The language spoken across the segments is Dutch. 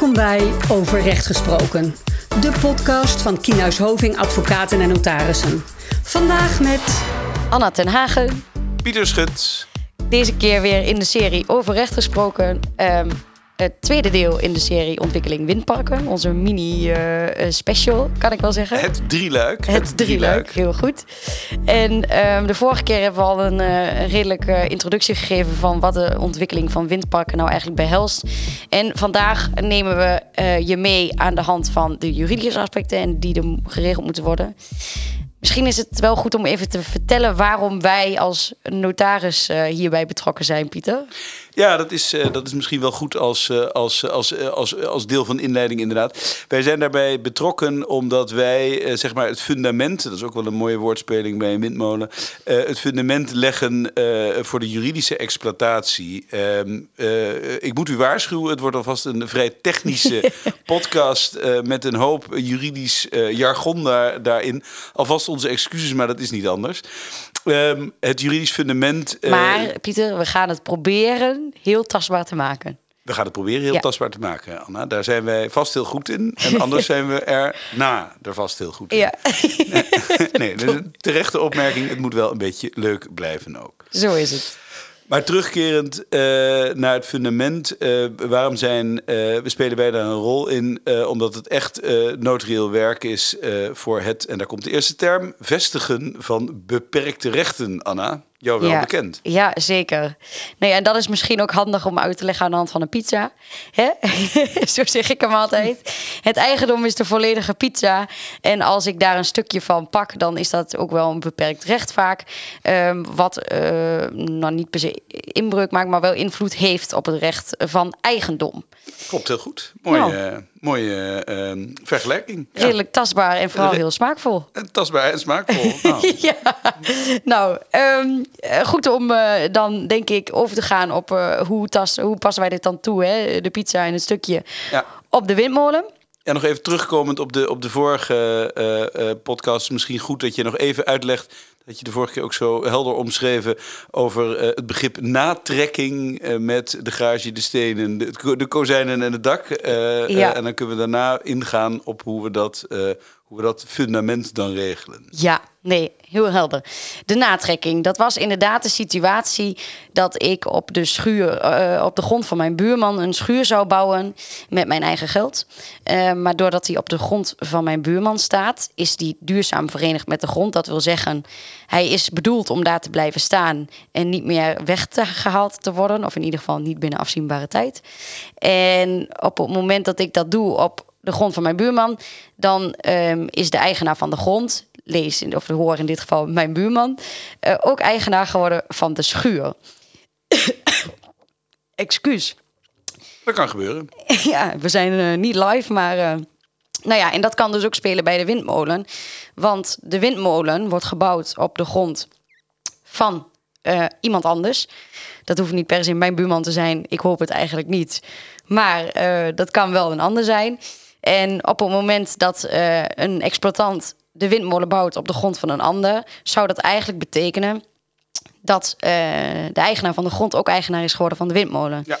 Welkom bij Over Recht Gesproken, de podcast van Kienhuis Hoving Advocaten en Notarissen. Vandaag met Anna ten Hagen. Pieter Schut. Deze keer weer in de serie Over Recht Gesproken. Ehm, het tweede deel in de serie Ontwikkeling Windparken. Onze mini-special, kan ik wel zeggen. Het drieluik. Het drieluik, heel goed. En ehm, de vorige keer hebben we al een uh, redelijke introductie gegeven van wat de ontwikkeling van windparken nou eigenlijk behelst. En vandaag nemen we uh, je mee aan de hand van de juridische aspecten en die er geregeld moeten worden. Misschien is het wel goed om even te vertellen waarom wij als notaris hierbij betrokken zijn, Pieter. Ja, dat is, uh, dat is misschien wel goed als, uh, als, als, als, als deel van de inleiding, inderdaad. Wij zijn daarbij betrokken omdat wij zeg maar het fundament, dat is ook wel een mooie woordspeling bij een windmolen, het fundament leggen voor de juridische exploitatie. Ehm, ik moet u waarschuwen, het wordt alvast een vrij technische podcast met een hoop juridisch jargon daar, daarin. Alvast onze excuses, maar dat is niet anders. Um, het juridisch fundament. Uh, maar Pieter, we gaan het proberen heel tastbaar te maken. We gaan het proberen heel ja. tastbaar te maken, Anna. Daar zijn wij vast heel goed in. En anders zijn we er na er vast heel goed in. Ja. nee, dus een terechte opmerking. Het moet wel een beetje leuk blijven ook. Zo is het. Maar terugkerend uh, naar het fundament, uh, waarom zijn, uh, spelen wij daar een rol in? omdat het echt notarieel werk is voor het, en daar komt de eerste term, vestigen van beperkte rechten, Anna. Jou wel ja, bekend. Ja, zeker. Nee, en dat is misschien ook handig om uit te leggen aan de hand van een pizza. Hè? Zo zeg ik hem altijd. Het eigendom is de volledige pizza. En als ik daar een stukje van pak, dan is dat ook wel een beperkt recht vaak. Um, wat uh, nou niet per se inbreuk maakt, maar wel invloed heeft op het recht van eigendom. Klopt heel goed. Mooie, nou. uh, mooie uh, vergelijking. Redelijk ja. tastbaar en vooral heel smaakvol. En tastbaar en smaakvol. Nou. ja, nou, um, goed om uh, dan denk ik over te gaan op uh, hoe, tas, hoe passen wij dit dan toe, hè? de pizza en het stukje ja. op de windmolen. En nog even terugkomend op de, op de vorige uh, podcast, misschien goed dat je nog even uitlegt dat je de vorige keer ook zo helder omschreven over uh, het begrip natrekking met de garage, de stenen, de, de kozijnen en het dak. Ja. en dan kunnen we daarna ingaan op hoe we dat, hoe we dat fundament dan regelen. Ja, nee, heel helder. De natrekking, dat was inderdaad de situatie dat ik op de schuur, uh, op de grond van mijn buurman een schuur zou bouwen met mijn eigen geld. Uh, maar doordat hij op de grond van mijn buurman staat, is die duurzaam verenigd met de grond. Dat wil zeggen, hij is bedoeld om daar te blijven staan en niet meer weggehaald te worden, of in ieder geval niet binnen afzienbare tijd. En op het moment dat ik dat doe op de grond van mijn buurman, dan um, is de eigenaar van de grond, lees of hoor in dit geval mijn buurman, uh, ook eigenaar geworden van de schuur. Excuus. Dat kan gebeuren. ja, we zijn uh, niet live, maar. Uh, nou ja, en dat kan dus ook spelen bij de windmolen. Want de windmolen wordt gebouwd op de grond van uh, iemand anders. Dat hoeft niet per se mijn buurman te zijn. Ik hoop het eigenlijk niet. Maar dat kan wel een ander zijn. En op het moment dat uh, een exploitant de windmolen bouwt op de grond van een ander, zou dat eigenlijk betekenen dat de eigenaar van de grond ook eigenaar is geworden van de windmolen. Ja,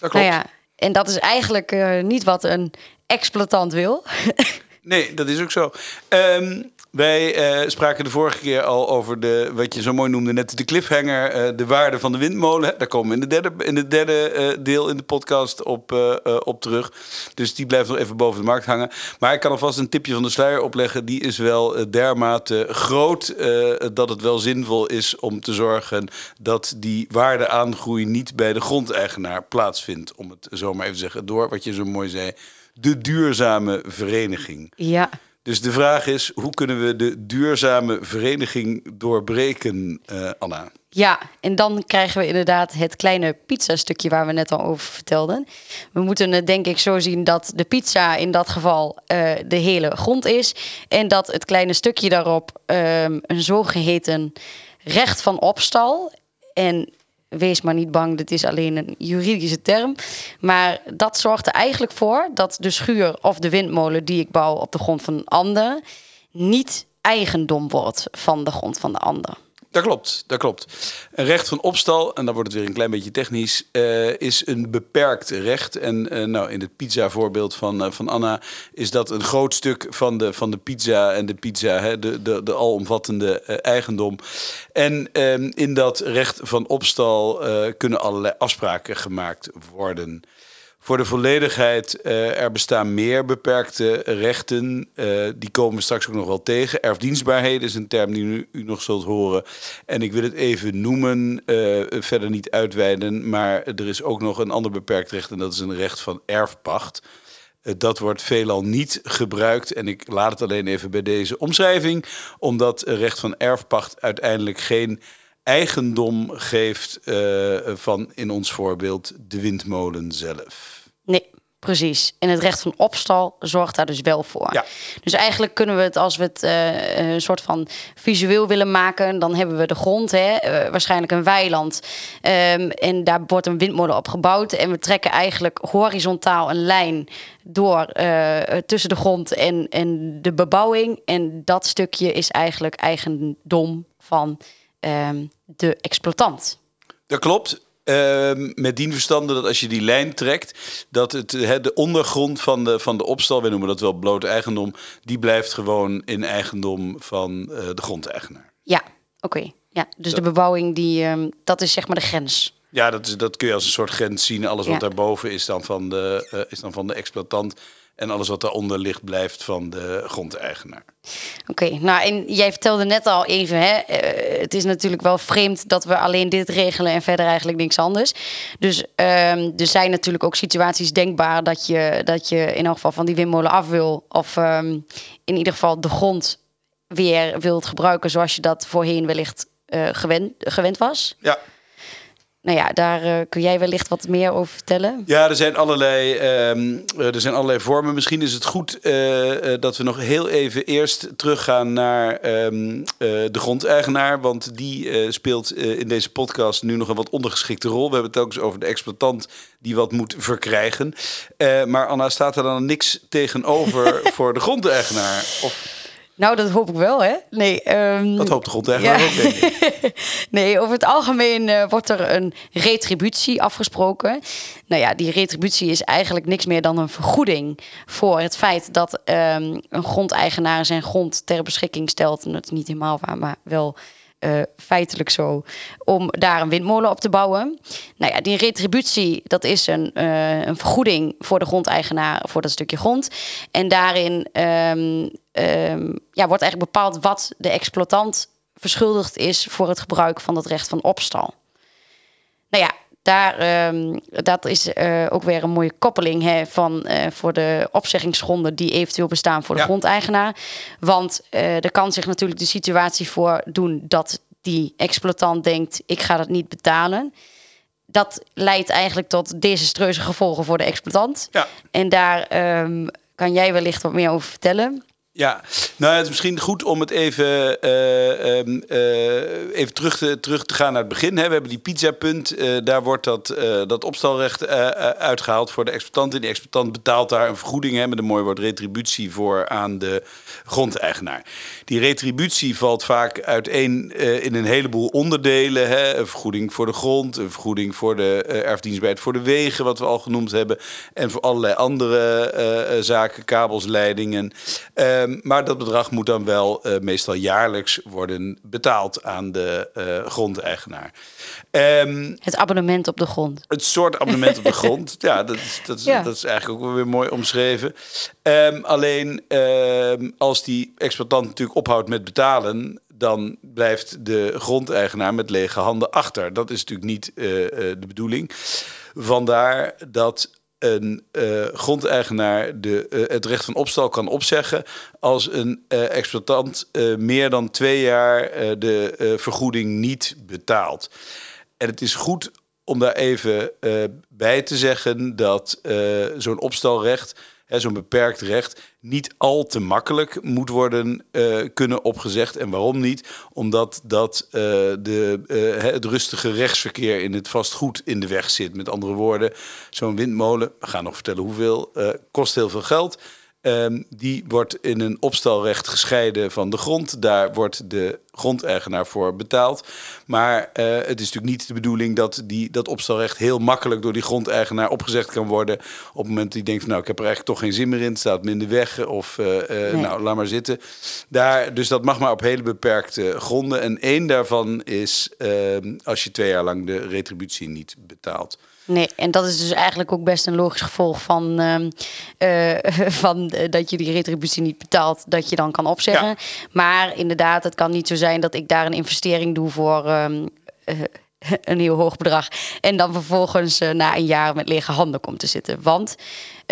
dat klopt. Nou ja, en dat is eigenlijk niet wat een exploitant wil. nee, dat is ook zo. Um, wij uh, spraken de vorige keer al over de, wat je zo mooi noemde, net de cliffhanger, uh, de waarde van de windmolen. Daar komen we in de derde, in de derde uh, deel in de podcast op, op terug. Dus die blijft nog even boven de markt hangen. Maar ik kan alvast een tipje van de sluier opleggen. Die is wel dermate groot dat het wel zinvol is om te zorgen dat die waardeaangroei niet bij de grondeigenaar plaatsvindt. Om het zo maar even te zeggen, door wat je zo mooi zei, de duurzame vereniging. Ja. Dus de vraag is, hoe kunnen we de duurzame vereniging doorbreken, uh, Anna? Ja, en dan krijgen we inderdaad het kleine pizza-stukje waar we net al over vertelden. We moeten het denk ik zo zien dat de pizza in dat geval uh, de hele grond is. En dat het kleine stukje daarop um, een zogeheten recht van opstal. En wees maar niet bang, dit is alleen een juridische term. Maar dat zorgt er eigenlijk voor dat de schuur of de windmolen die ik bouw op de grond van een ander niet eigendom wordt van de grond van de ander. Dat klopt, dat klopt. Een recht van opstal, en dan wordt het weer een klein beetje technisch, uh, is een beperkt recht. En uh, nou, in het pizza-voorbeeld van, uh, van Anna is dat een groot stuk van de, van de pizza en de pizza, hè, de, de, de alomvattende eigendom. En ehm, in dat recht van opstal kunnen allerlei afspraken gemaakt worden. Voor de volledigheid, uh, er bestaan meer beperkte rechten. Uh, die komen we straks ook nog wel tegen. Erfdienstbaarheden is een term die u, nog zult horen. En ik wil het even noemen, uh, verder niet uitweiden. Maar er is ook nog een ander beperkt recht en dat is een recht van erfpacht. Dat wordt veelal niet gebruikt. En ik laat het alleen even bij deze omschrijving. Omdat recht van erfpacht uiteindelijk geen eigendom geeft van in ons voorbeeld de windmolen zelf. Nee, precies. En het recht van opstal zorgt daar dus wel voor. Ja. Dus eigenlijk kunnen we het, als we het uh, een soort van visueel willen maken, dan hebben we de grond, hè, uh, waarschijnlijk een weiland. Um, en daar wordt een windmolen op gebouwd. En we trekken eigenlijk horizontaal een lijn door uh, tussen de grond en, en de bebouwing. En dat stukje is eigenlijk eigendom van um, de exploitant. Dat klopt. Uh, met dien verstande dat als je die lijn trekt, dat het, he, de ondergrond van de, van de opstal, we noemen dat wel bloot eigendom, die blijft gewoon in eigendom van uh, de grondeigenaar. Ja, oké. Okay. Ja, dus dat. de bebouwing, die, um, dat is zeg maar de grens. Ja, dat, is, dat kun je als een soort grens zien. Alles wat daarboven is dan, van de, uh, is dan van de exploitant. En alles wat daaronder ligt, blijft van de grondeigenaar. Oké, okay, nou en jij vertelde net al even, hè, uh, het is natuurlijk wel vreemd dat we alleen dit regelen en verder eigenlijk niks anders. Dus um, er zijn natuurlijk ook situaties denkbaar dat je, dat je in elk geval van die windmolen af wil. Of um, in ieder geval de grond weer wilt gebruiken zoals je dat voorheen wellicht uh, gewend, gewend was. Ja. Nou ja, daar uh, kun jij wellicht wat meer over vertellen. Ja, er zijn allerlei, um, er zijn allerlei vormen. Misschien is het goed uh, dat we nog heel even eerst teruggaan naar um, de grondeigenaar. Want die speelt in deze podcast nu nog een wat ondergeschikte rol. We hebben het telkens over de exploitant die wat moet verkrijgen. maar Anna, staat er dan niks tegenover voor de grondeigenaar? Of... Nou, dat hoop ik wel, hè? Nee, um, dat hoopt de grondeigenaar ja. ook, denk ik. nee, over het algemeen uh, wordt er een retributie afgesproken. Nou ja, die retributie is eigenlijk niks meer dan een vergoeding voor het feit dat um, een grondeigenaar zijn grond ter beschikking stelt. En dat is niet helemaal waar, maar wel uh, feitelijk zo, om daar een windmolen op te bouwen. Nou ja, die retributie, dat is een, uh, een vergoeding voor de grondeigenaar voor dat stukje grond. En daarin um, um, ja, wordt eigenlijk bepaald wat de exploitant verschuldigd is voor het gebruik van dat recht van opstal. Nou ja, daar, um, dat is uh, ook weer een mooie koppeling hè, van, uh, voor de opzeggingsgronden die eventueel bestaan voor de ja. grondeigenaar. Want uh, er kan zich natuurlijk de situatie voordoen dat die exploitant denkt: ik ga dat niet betalen. Dat leidt eigenlijk tot desastreuze gevolgen voor de exploitant. Ja. En daar um, kan jij wellicht wat meer over vertellen. Ja, nou het is misschien goed om het even, uh, uh, even terug, te, terug te gaan naar het begin. Hè. We hebben die pizzapunt, uh, daar wordt dat, dat opstalrecht uitgehaald voor de exploitant. En die exploitant betaalt daar een vergoeding, hè, met een mooi woord retributie voor aan de grondeigenaar. Die retributie valt vaak uiteen in een heleboel onderdelen. Hè. Een vergoeding voor de grond, een vergoeding voor de erfdienstbaarheid voor de wegen, wat we al genoemd hebben. En voor allerlei andere zaken, kabels, leidingen. Um, maar dat bedrag moet dan wel uh, meestal jaarlijks worden betaald aan de uh, grondeigenaar. Um, het abonnement op de grond. Het soort abonnement op de grond. Ja, dat is, dat is, ja. dat is eigenlijk ook wel weer mooi omschreven. Um, alleen als die exploitant natuurlijk ophoudt met betalen, dan blijft de grondeigenaar met lege handen achter. Dat is natuurlijk niet uh, de bedoeling. Vandaar dat een uh, grondeigenaar de, uh, het recht van opstal kan opzeggen als een uh, exploitant meer dan twee jaar de vergoeding niet betaalt. En het is goed om daar even bij te zeggen dat zo'n opstalrecht zo'n beperkt recht, niet al te makkelijk moet worden uh, kunnen opgezegd. En waarom niet? Omdat dat uh, de, uh, het rustige rechtsverkeer in het vastgoed in de weg zit. Met andere woorden, zo'n windmolen, we gaan nog vertellen hoeveel, kost heel veel geld. Ehm, die wordt in een opstalrecht gescheiden van de grond. Daar wordt de grondeigenaar voor betaald. Maar eh, het is natuurlijk niet de bedoeling dat die, dat opstalrecht heel makkelijk door die grondeigenaar opgezegd kan worden. Op het moment dat hij denkt, van, nou, ik heb er eigenlijk toch geen zin meer in, het staat me in de weg. Of eh, eh, nou, laat maar zitten. Daar, dus dat mag maar op hele beperkte gronden. En één daarvan is ehm, als je twee jaar lang de retributie niet betaalt. Nee, en dat is dus eigenlijk ook best een logisch gevolg van, ehm, eh, van uh, dat je die retributie niet betaalt, dat je dan kan opzeggen. Maar inderdaad, het kan niet zo zijn dat ik daar een investering doe voor um, uh, een heel hoog bedrag. En dan vervolgens na een jaar met lege handen komt te zitten. Want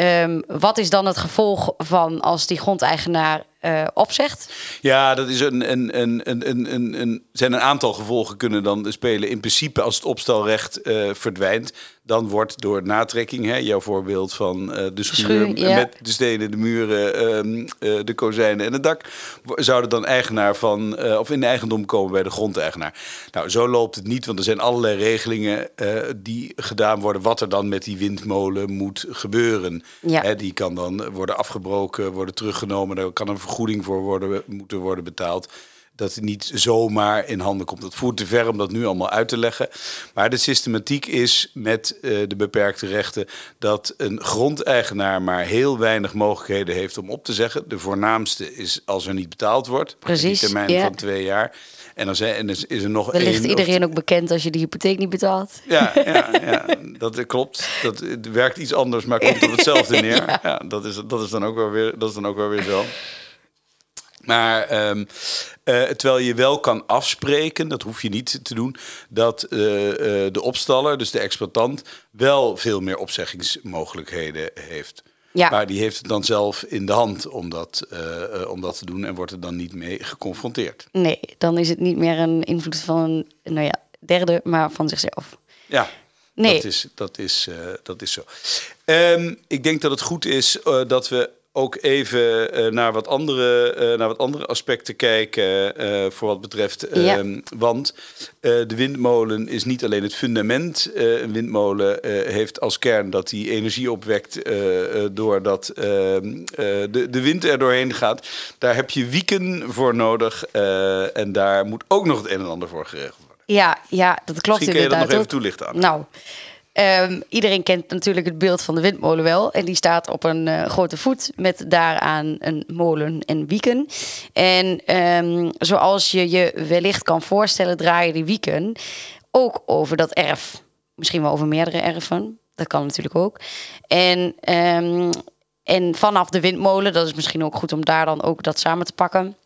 um, wat is dan het gevolg van als die grondeigenaar uh, opzegt? Ja, dat is een, een, een, een, een, een, zijn een aantal gevolgen kunnen dan spelen. In principe, als het opstalrecht uh, verdwijnt, dan wordt door natrekking, hè, jouw voorbeeld van uh, de schuur, ja. met de stenen, de muren, um, de kozijnen en het dak, zouden dan eigenaar van, of in de eigendom komen bij de grondeigenaar. Nou, zo loopt het niet, want er zijn allerlei regelingen die gedaan worden, wat er dan met die windmolen moet gebeuren. Ja. Hè, die kan dan worden afgebroken, worden teruggenomen, daar kan een vergoeding voor worden, moeten worden betaald. Dat het niet zomaar in handen komt. Dat voert te ver om dat nu allemaal uit te leggen. Maar de systematiek is met uh, de beperkte rechten dat een grondeigenaar maar heel weinig mogelijkheden heeft om op te zeggen. De voornaamste is als er niet betaald wordt. Precies. Die termijn ja. van twee jaar. En dan zijn, is, is er nog één. ligt iedereen ook bekend als je die hypotheek niet betaalt. Ja, ja, ja dat klopt. Dat het werkt iets anders, maar komt op hetzelfde neer. ja. ja, dat, is, dat, is dan ook wel weer, dat is dan ook wel weer zo. Maar um, uh, terwijl je wel kan afspreken, dat hoef je niet te doen, dat uh, uh, de opstaller, dus de exploitant, wel veel meer opzeggingsmogelijkheden heeft. Ja. Maar die heeft het dan zelf in de hand om dat, om dat te doen en wordt er dan niet mee geconfronteerd. Nee, dan is het niet meer een invloed van een nou ja, derde, maar van zichzelf. Ja, nee. dat, is, dat, is, dat is zo. Um, ik denk dat het goed is dat we ook even uh, naar, wat andere, uh, naar wat andere aspecten kijken uh, voor wat betreft. Ja. Ehm, want de windmolen is niet alleen het fundament. een windmolen heeft als kern dat die energie opwekt doordat ehm, de, de wind er doorheen gaat. Daar heb je wieken voor nodig en daar moet ook nog het een en ander voor geregeld worden. Ja, ja dat klopt Misschien kun je dat nog even toelichten aan. Nou, Um, iedereen kent natuurlijk het beeld van de windmolen wel. En die staat op een uh, grote voet met daaraan een molen en wieken. En um, zoals je je wellicht kan voorstellen, draaien die wieken ook over dat erf. Misschien wel over meerdere erven. Dat kan natuurlijk ook. En, um, en vanaf de windmolen, dat is misschien ook goed om daar dan ook dat samen te pakken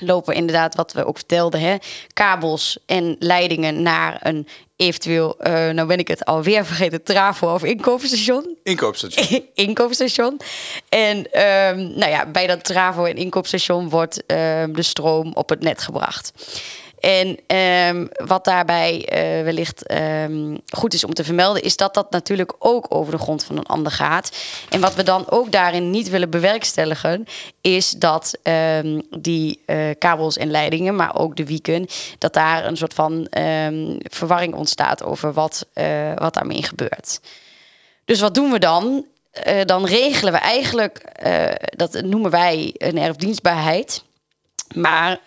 lopen inderdaad, wat we ook vertelden, hè, kabels en leidingen naar een eventueel, uh, nou ben ik het alweer vergeten, trafo of inkoopstation. Inkoopstation. inkoopstation. En um, nou ja, bij dat trafo en inkoopstation wordt um, de stroom op het net gebracht. En um, wat daarbij uh, wellicht um, goed is om te vermelden, is dat dat natuurlijk ook over de grond van een ander gaat. En wat we dan ook daarin niet willen bewerkstelligen, is dat um, die uh, kabels en leidingen, maar ook de wieken, dat daar een soort van verwarring ontstaat over wat, uh, wat daarmee gebeurt. Dus wat doen we dan? dan regelen we eigenlijk, dat noemen wij een erfdienstbaarheid. Maar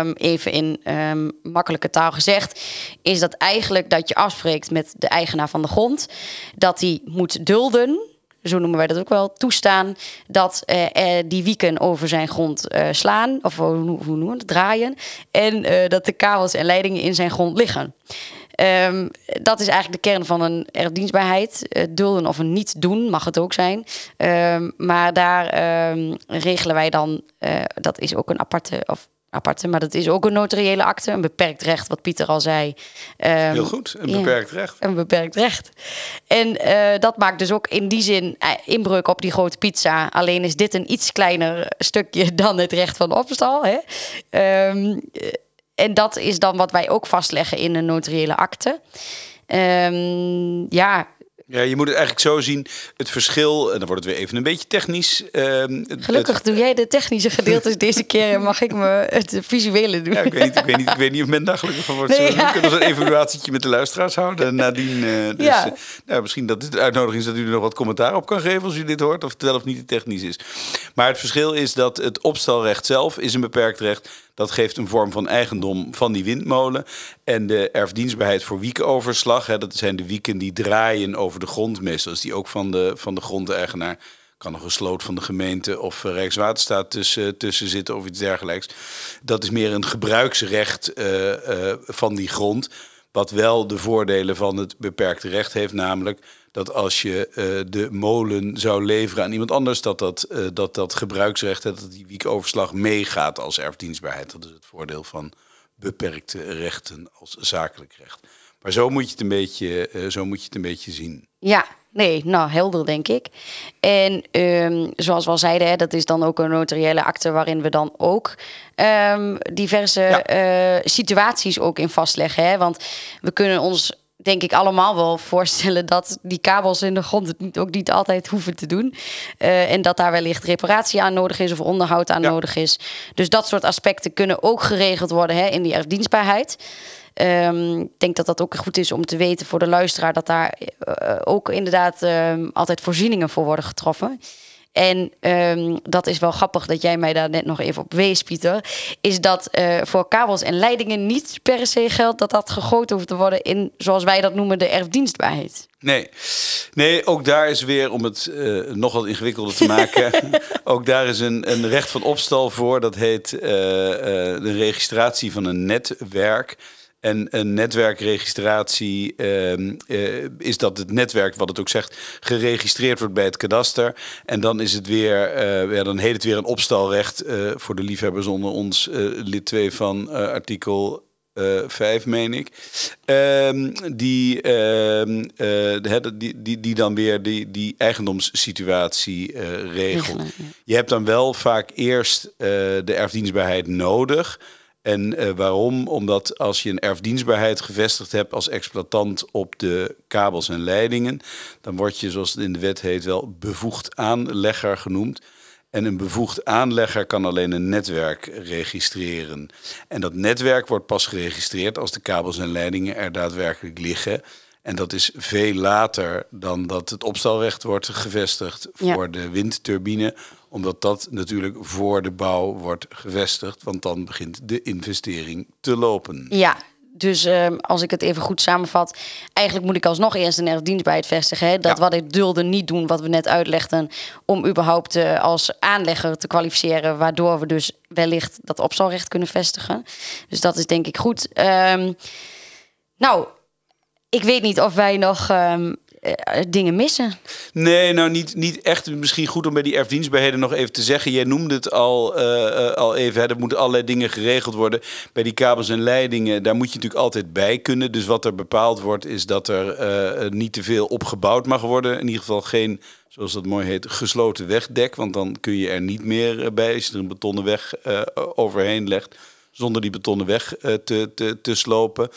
um, even in um, makkelijke taal gezegd, is dat eigenlijk dat je afspreekt met de eigenaar van de grond dat hij moet dulden. Zo noemen wij dat ook wel, toestaan dat uh, die wieken over zijn grond uh, slaan, of hoe, hoe noemen we het, draaien, en dat de kabels en leidingen in zijn grond liggen. Um, dat is eigenlijk de kern van een erfdienstbaarheid. Uh, dulden of een niet doen mag het ook zijn. Um, maar daar um, regelen wij dan, uh, dat is ook een aparte, of aparte, maar dat is ook een notariële akte, een beperkt recht, wat Pieter al zei. Heel goed, een beperkt recht. Een beperkt recht. En uh, dat maakt dus ook in die zin inbreuk op die grote pizza. Alleen is dit een iets kleiner stukje dan het recht van opstal. Hè? En dat is dan wat wij ook vastleggen in een notariële akte. Um, ja, Ja, je moet het eigenlijk zo zien. Het verschil, en dan wordt het weer even een beetje technisch. ehm, Gelukkig het- doe jij de technische gedeeltes deze keer en mag ik me het visuele doen. ja, ik weet, niet, ik, weet niet, ik weet niet of men daar gelukkig van wordt. Nee, we- ja. kunnen we een evaluatietje met de luisteraars houden. En nadien, eh, dus, Ja. eh, nou, misschien dat dit de uitnodiging is dat u er nog wat commentaar op kan geven als u dit hoort. Of het wel of niet te technisch is. Maar het verschil is dat het opstalrecht zelf is een beperkt recht. Dat geeft een vorm van eigendom van die windmolen. En de erfdienstbaarheid voor wiekoverslag. Hè, dat zijn de wieken die draaien over de grond. Meestal is die ook van de, van de grondeigenaar. Kan nog een sloot van de gemeente of eh, Rijkswaterstaat tussen, tussen zitten of iets dergelijks. Dat is meer een gebruiksrecht eh, eh, van die grond. Wat wel de voordelen van het beperkte recht heeft, namelijk dat als je eh, de molen zou leveren aan iemand anders, dat dat, eh, dat, dat gebruiksrecht, dat die wiekoverslag meegaat als erfdienstbaarheid. Dat is het voordeel van beperkte rechten als zakelijk recht. Maar zo moet je het een beetje, eh, zo moet je het een beetje zien. Ja, nee, nou helder denk ik. En ehm, zoals we al zeiden, hè, dat is dan ook een notariële akte waarin we dan ook ehm, diverse Ja. situaties ook in vastleggen. Hè? Want we kunnen ons denk ik allemaal wel voorstellen dat die kabels in de grond het ook niet altijd hoeven te doen. Eh, en dat daar wellicht reparatie aan nodig is of onderhoud aan Ja. nodig is. Dus dat soort aspecten kunnen ook geregeld worden hè, in die erfdienstbaarheid. Ehm, ik denk dat dat ook goed is om te weten voor de luisteraar dat daar eh, ook inderdaad ehm, altijd voorzieningen voor worden getroffen. En ehm, dat is wel grappig dat jij mij daar net nog even op wees, Pieter. Is dat eh, voor kabels en leidingen niet per se geldt dat dat gegoten hoeft te worden in, zoals wij dat noemen, de erfdienstbaarheid. Nee. nee, ook daar is weer, om het eh, nog wat ingewikkelder te maken... ook daar is een, een recht van opstal voor. Dat heet eh, de registratie van een netwerk. En een netwerkregistratie ehm, eh, is dat het netwerk, wat het ook zegt, geregistreerd wordt bij het kadaster. En dan is het weer, eh, ja, dan heet het weer een opstalrecht eh, voor de liefhebbers onder ons, lid 2 van artikel eh 5, meen ik. Ehm, die, ehm, eh, die, die, die dan weer die, die eigendomssituatie regelt. Je hebt dan wel vaak eerst de erfdienstbaarheid nodig. En eh, waarom? Omdat als je een erfdienstbaarheid gevestigd hebt als exploitant op de kabels en leidingen, dan word je, zoals het in de wet heet, wel bevoegd aanlegger genoemd. En een bevoegd aanlegger kan alleen een netwerk registreren. En dat netwerk wordt pas geregistreerd als de kabels en leidingen er daadwerkelijk liggen. En dat is veel later dan dat het opstalrecht wordt gevestigd Ja. voor de windturbine. Omdat dat natuurlijk voor de bouw wordt gevestigd. Want dan begint de investering te lopen. Ja, dus ehm, als ik het even goed samenvat, eigenlijk moet ik alsnog eerst een erfdienstbaarheid vestigen. Hè? Dat Ja. wat ik dulde niet doen, wat we net uitlegden, om überhaupt eh, als aanlegger te kwalificeren, waardoor we dus wellicht dat opstalrecht kunnen vestigen. Dus dat is denk ik goed. Ehm, nou, ik weet niet of wij nog ehm, eh, dingen missen. Nee, nou niet, niet echt. Misschien goed om bij die erfdienstbaarheden nog even te zeggen. Jij noemde het al, eh, eh, al even. Hè, er moeten allerlei dingen geregeld worden. Bij die kabels en leidingen, daar moet je natuurlijk altijd bij kunnen. Dus wat er bepaald wordt, is dat er niet te veel opgebouwd mag worden. In ieder geval geen, zoals dat mooi heet, gesloten wegdek. Want dan kun je er niet meer bij als je er een betonnen weg overheen legt. Zonder die betonnen weg eh, te, te, te slopen.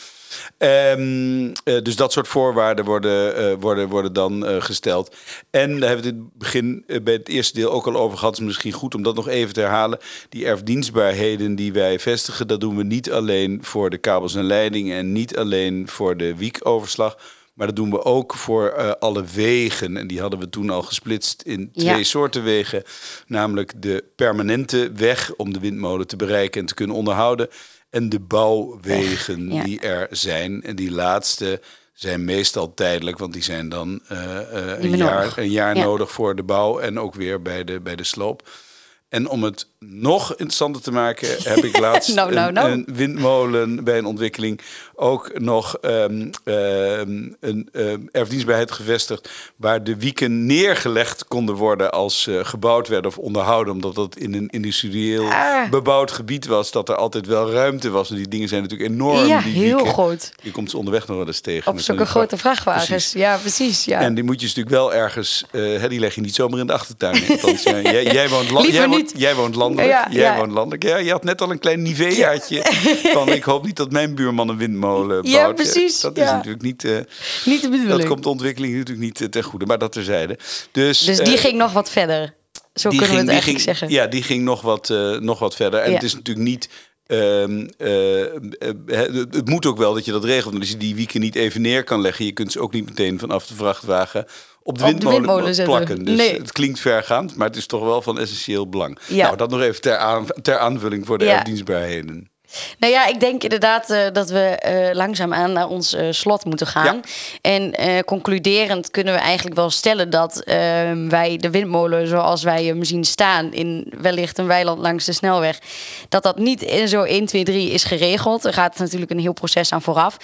Ehm, eh, dus dat soort voorwaarden worden, eh, worden, worden dan gesteld. En daar hebben we het in het begin bij het eerste deel ook al over gehad. Het is misschien goed om dat nog even te herhalen. Die erfdienstbaarheden die wij vestigen, dat doen we niet alleen voor de kabels en leidingen en niet alleen voor de wiekoverslag. Maar dat doen we ook voor eh, alle wegen. En die hadden we toen al gesplitst in twee Ja. soorten wegen. Namelijk de permanente weg om de windmolen te bereiken en te kunnen onderhouden. En de bouwwegen ja. die er zijn. En die laatste zijn meestal tijdelijk, want die zijn dan eh, eh, een, jaar, nodig. een jaar Ja. nodig voor de bouw en ook weer bij de, bij de sloop. En om het nog interessanter te maken, heb ik laatst Nou, nou, een, nou. een windmolen bij een ontwikkeling ook nog ehm, ehm, een ehm, erfdienstbaarheid gevestigd waar de wieken neergelegd konden worden als eh, gebouwd werden of onderhouden, omdat dat in een industrieel Ah. bebouwd gebied was, dat er altijd wel ruimte was. En die dingen zijn natuurlijk enorm. ja, die heel wieken. groot. Je komt ze onderweg nog wel eens tegen. Op zulke grote vrachtwagens. Precies. Ja, precies. Ja. En die moet je dus natuurlijk wel ergens, eh, hè, die leg je niet zomaar in de achtertuin. Althans, ja, jij, jij woont, la- Liever jij woont, niet. Jij woont landelijk. Ja, Jij ja. woont landelijk. Ja, je had net al een klein niveaatje van ik hoop niet dat mijn buurman een windmolen bouwt. Ja, precies, Dat is ja. natuurlijk niet... eh, Niet de bedoeling. dat komt de ontwikkeling natuurlijk niet eh, ten goede. Maar dat terzijde. Dus, Dus die eh, ging nog wat verder. Zo kunnen we het eigenlijk ging- zeggen. Ja, die ging nog wat, nog wat verder. En Ja. het is natuurlijk niet... ehm, eh, eh, het het moet ook wel dat je dat regelt. Want als je die wieken niet even neer kan leggen... je kunt ze ook niet meteen vanaf de vrachtwagen op de Op de windmolen, plakken. Dus Nee. het klinkt vergaand, maar het is toch wel van essentieel belang. Ja. Nou, dat nog even ter, aan, ter aanvulling voor de Ja. Nou ja, ik denk inderdaad eh, dat we eh, langzaamaan naar ons eh, slot moeten gaan. Ja. En concluderend kunnen we eigenlijk wel stellen dat eh, wij de windmolen zoals wij hem zien staan in wellicht een weiland langs de snelweg, dat dat niet in zo 1, 2, 3 is geregeld. Er gaat natuurlijk een heel proces aan vooraf.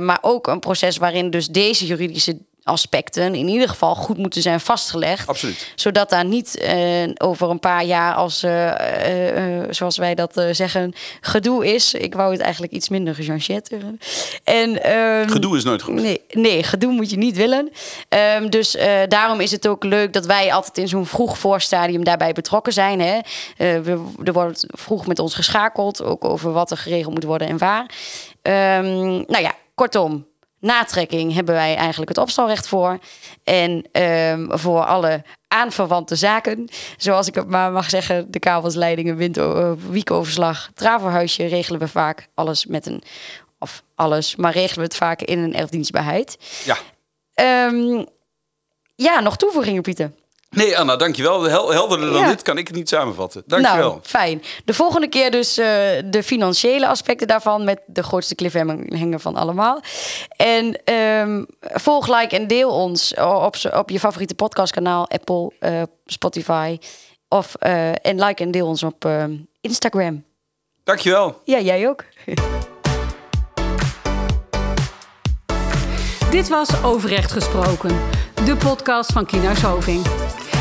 Maar ook een proces waarin dus deze juridische aspecten in ieder geval goed moeten zijn vastgelegd. Absoluut. Zodat daar niet eh, over een paar jaar als, eh, zoals wij dat zeggen, gedoe is. Ik wou het eigenlijk iets minder gechangeerd. En, ehm, Gedoe is nooit goed. Nee, nee, gedoe moet je niet willen. Ehm, dus daarom is het ook leuk dat wij altijd in zo'n vroeg voorstadium daarbij betrokken zijn. Hè? We, er wordt vroeg met ons geschakeld, ook over wat er geregeld moet worden en waar. Ehm, nou ja, kortom. Natrekking hebben wij eigenlijk het opstalrecht voor. En ehm, voor alle aanverwante zaken, zoals ik het maar mag zeggen, de kabelsleidingen, wind, eh, wiekoverslag, traverhuisje, regelen we vaak alles met een, of alles, maar regelen we het vaak in een erfdienstbaarheid. Ja. Ehm, ja, nog toevoegingen, Pieter. Nee, Anna, dankjewel. Hel helderder dan Ja. dit kan ik het niet samenvatten. Dankjewel. Nou, fijn. De volgende keer dus eh, de financiële aspecten daarvan met de grootste cliffhanger van allemaal. En ehm, volg, like en deel ons op, op je favoriete podcastkanaal, Apple, eh, Spotify. Of, eh, en like en deel ons op Instagram. Dankjewel. Ja, jij ook. Dit was Overrecht Gesproken, de podcast van Kienhuis Hoving.